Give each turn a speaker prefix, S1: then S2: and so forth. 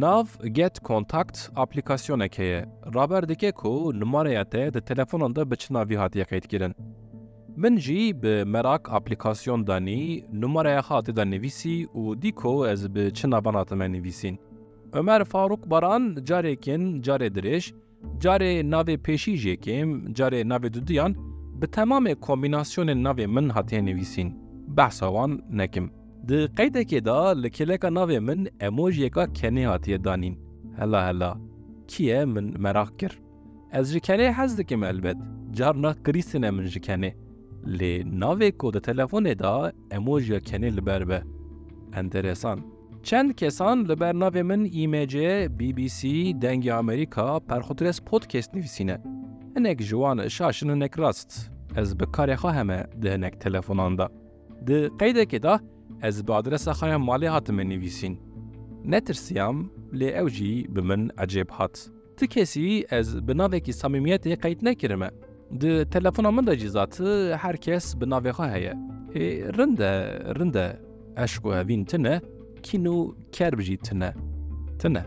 S1: Nav Get Contact aplikasyoneke ye. Raber dike ku numaraya te di telefonan de bi çi navî hatiye qeydkirin. Min jî bi merak aplikasyon danî numaraya hatî de nivîsî û dîko ez bi çi navan hatime nivîsîn. Ömer Faruk Baran carekin carê dirêj, carê navê pêşî jê kêm, carê navê duduyan bi temamê kombînasyonên navê min hatiye nivîsîn. Behsa wan nekim. د قید کې دا لیکل کا نو ایموجی کا کنی هاتی دانین. هلا هلا. کیه من مراکر از جکنی حز د کې البت جار نا کریسن من جکنی ل نو کو د تلفون دا ایموجی کنی لبربه انټرسان چند کسان لبر نو من ایمیجی بی بی سی دنګ امریکا پرخوترس پودکاست نیوسینه انک جوان شاشنه نکراست از بکاره خو همه ده نک تلفوناندا د قید کې دا ez bi adresa xwe ya malê hatime nivîsîn. Netirsiyam lê ew jî bi min ecêb hat. Ti kesî ez bi navekî samimiyetê qeyd nekirime. Di telefona min de jî zatî her kes bi navê xwe heye. Hê rind e rind e eşk û hevîn tune kîn û ker bijî tune. Tune.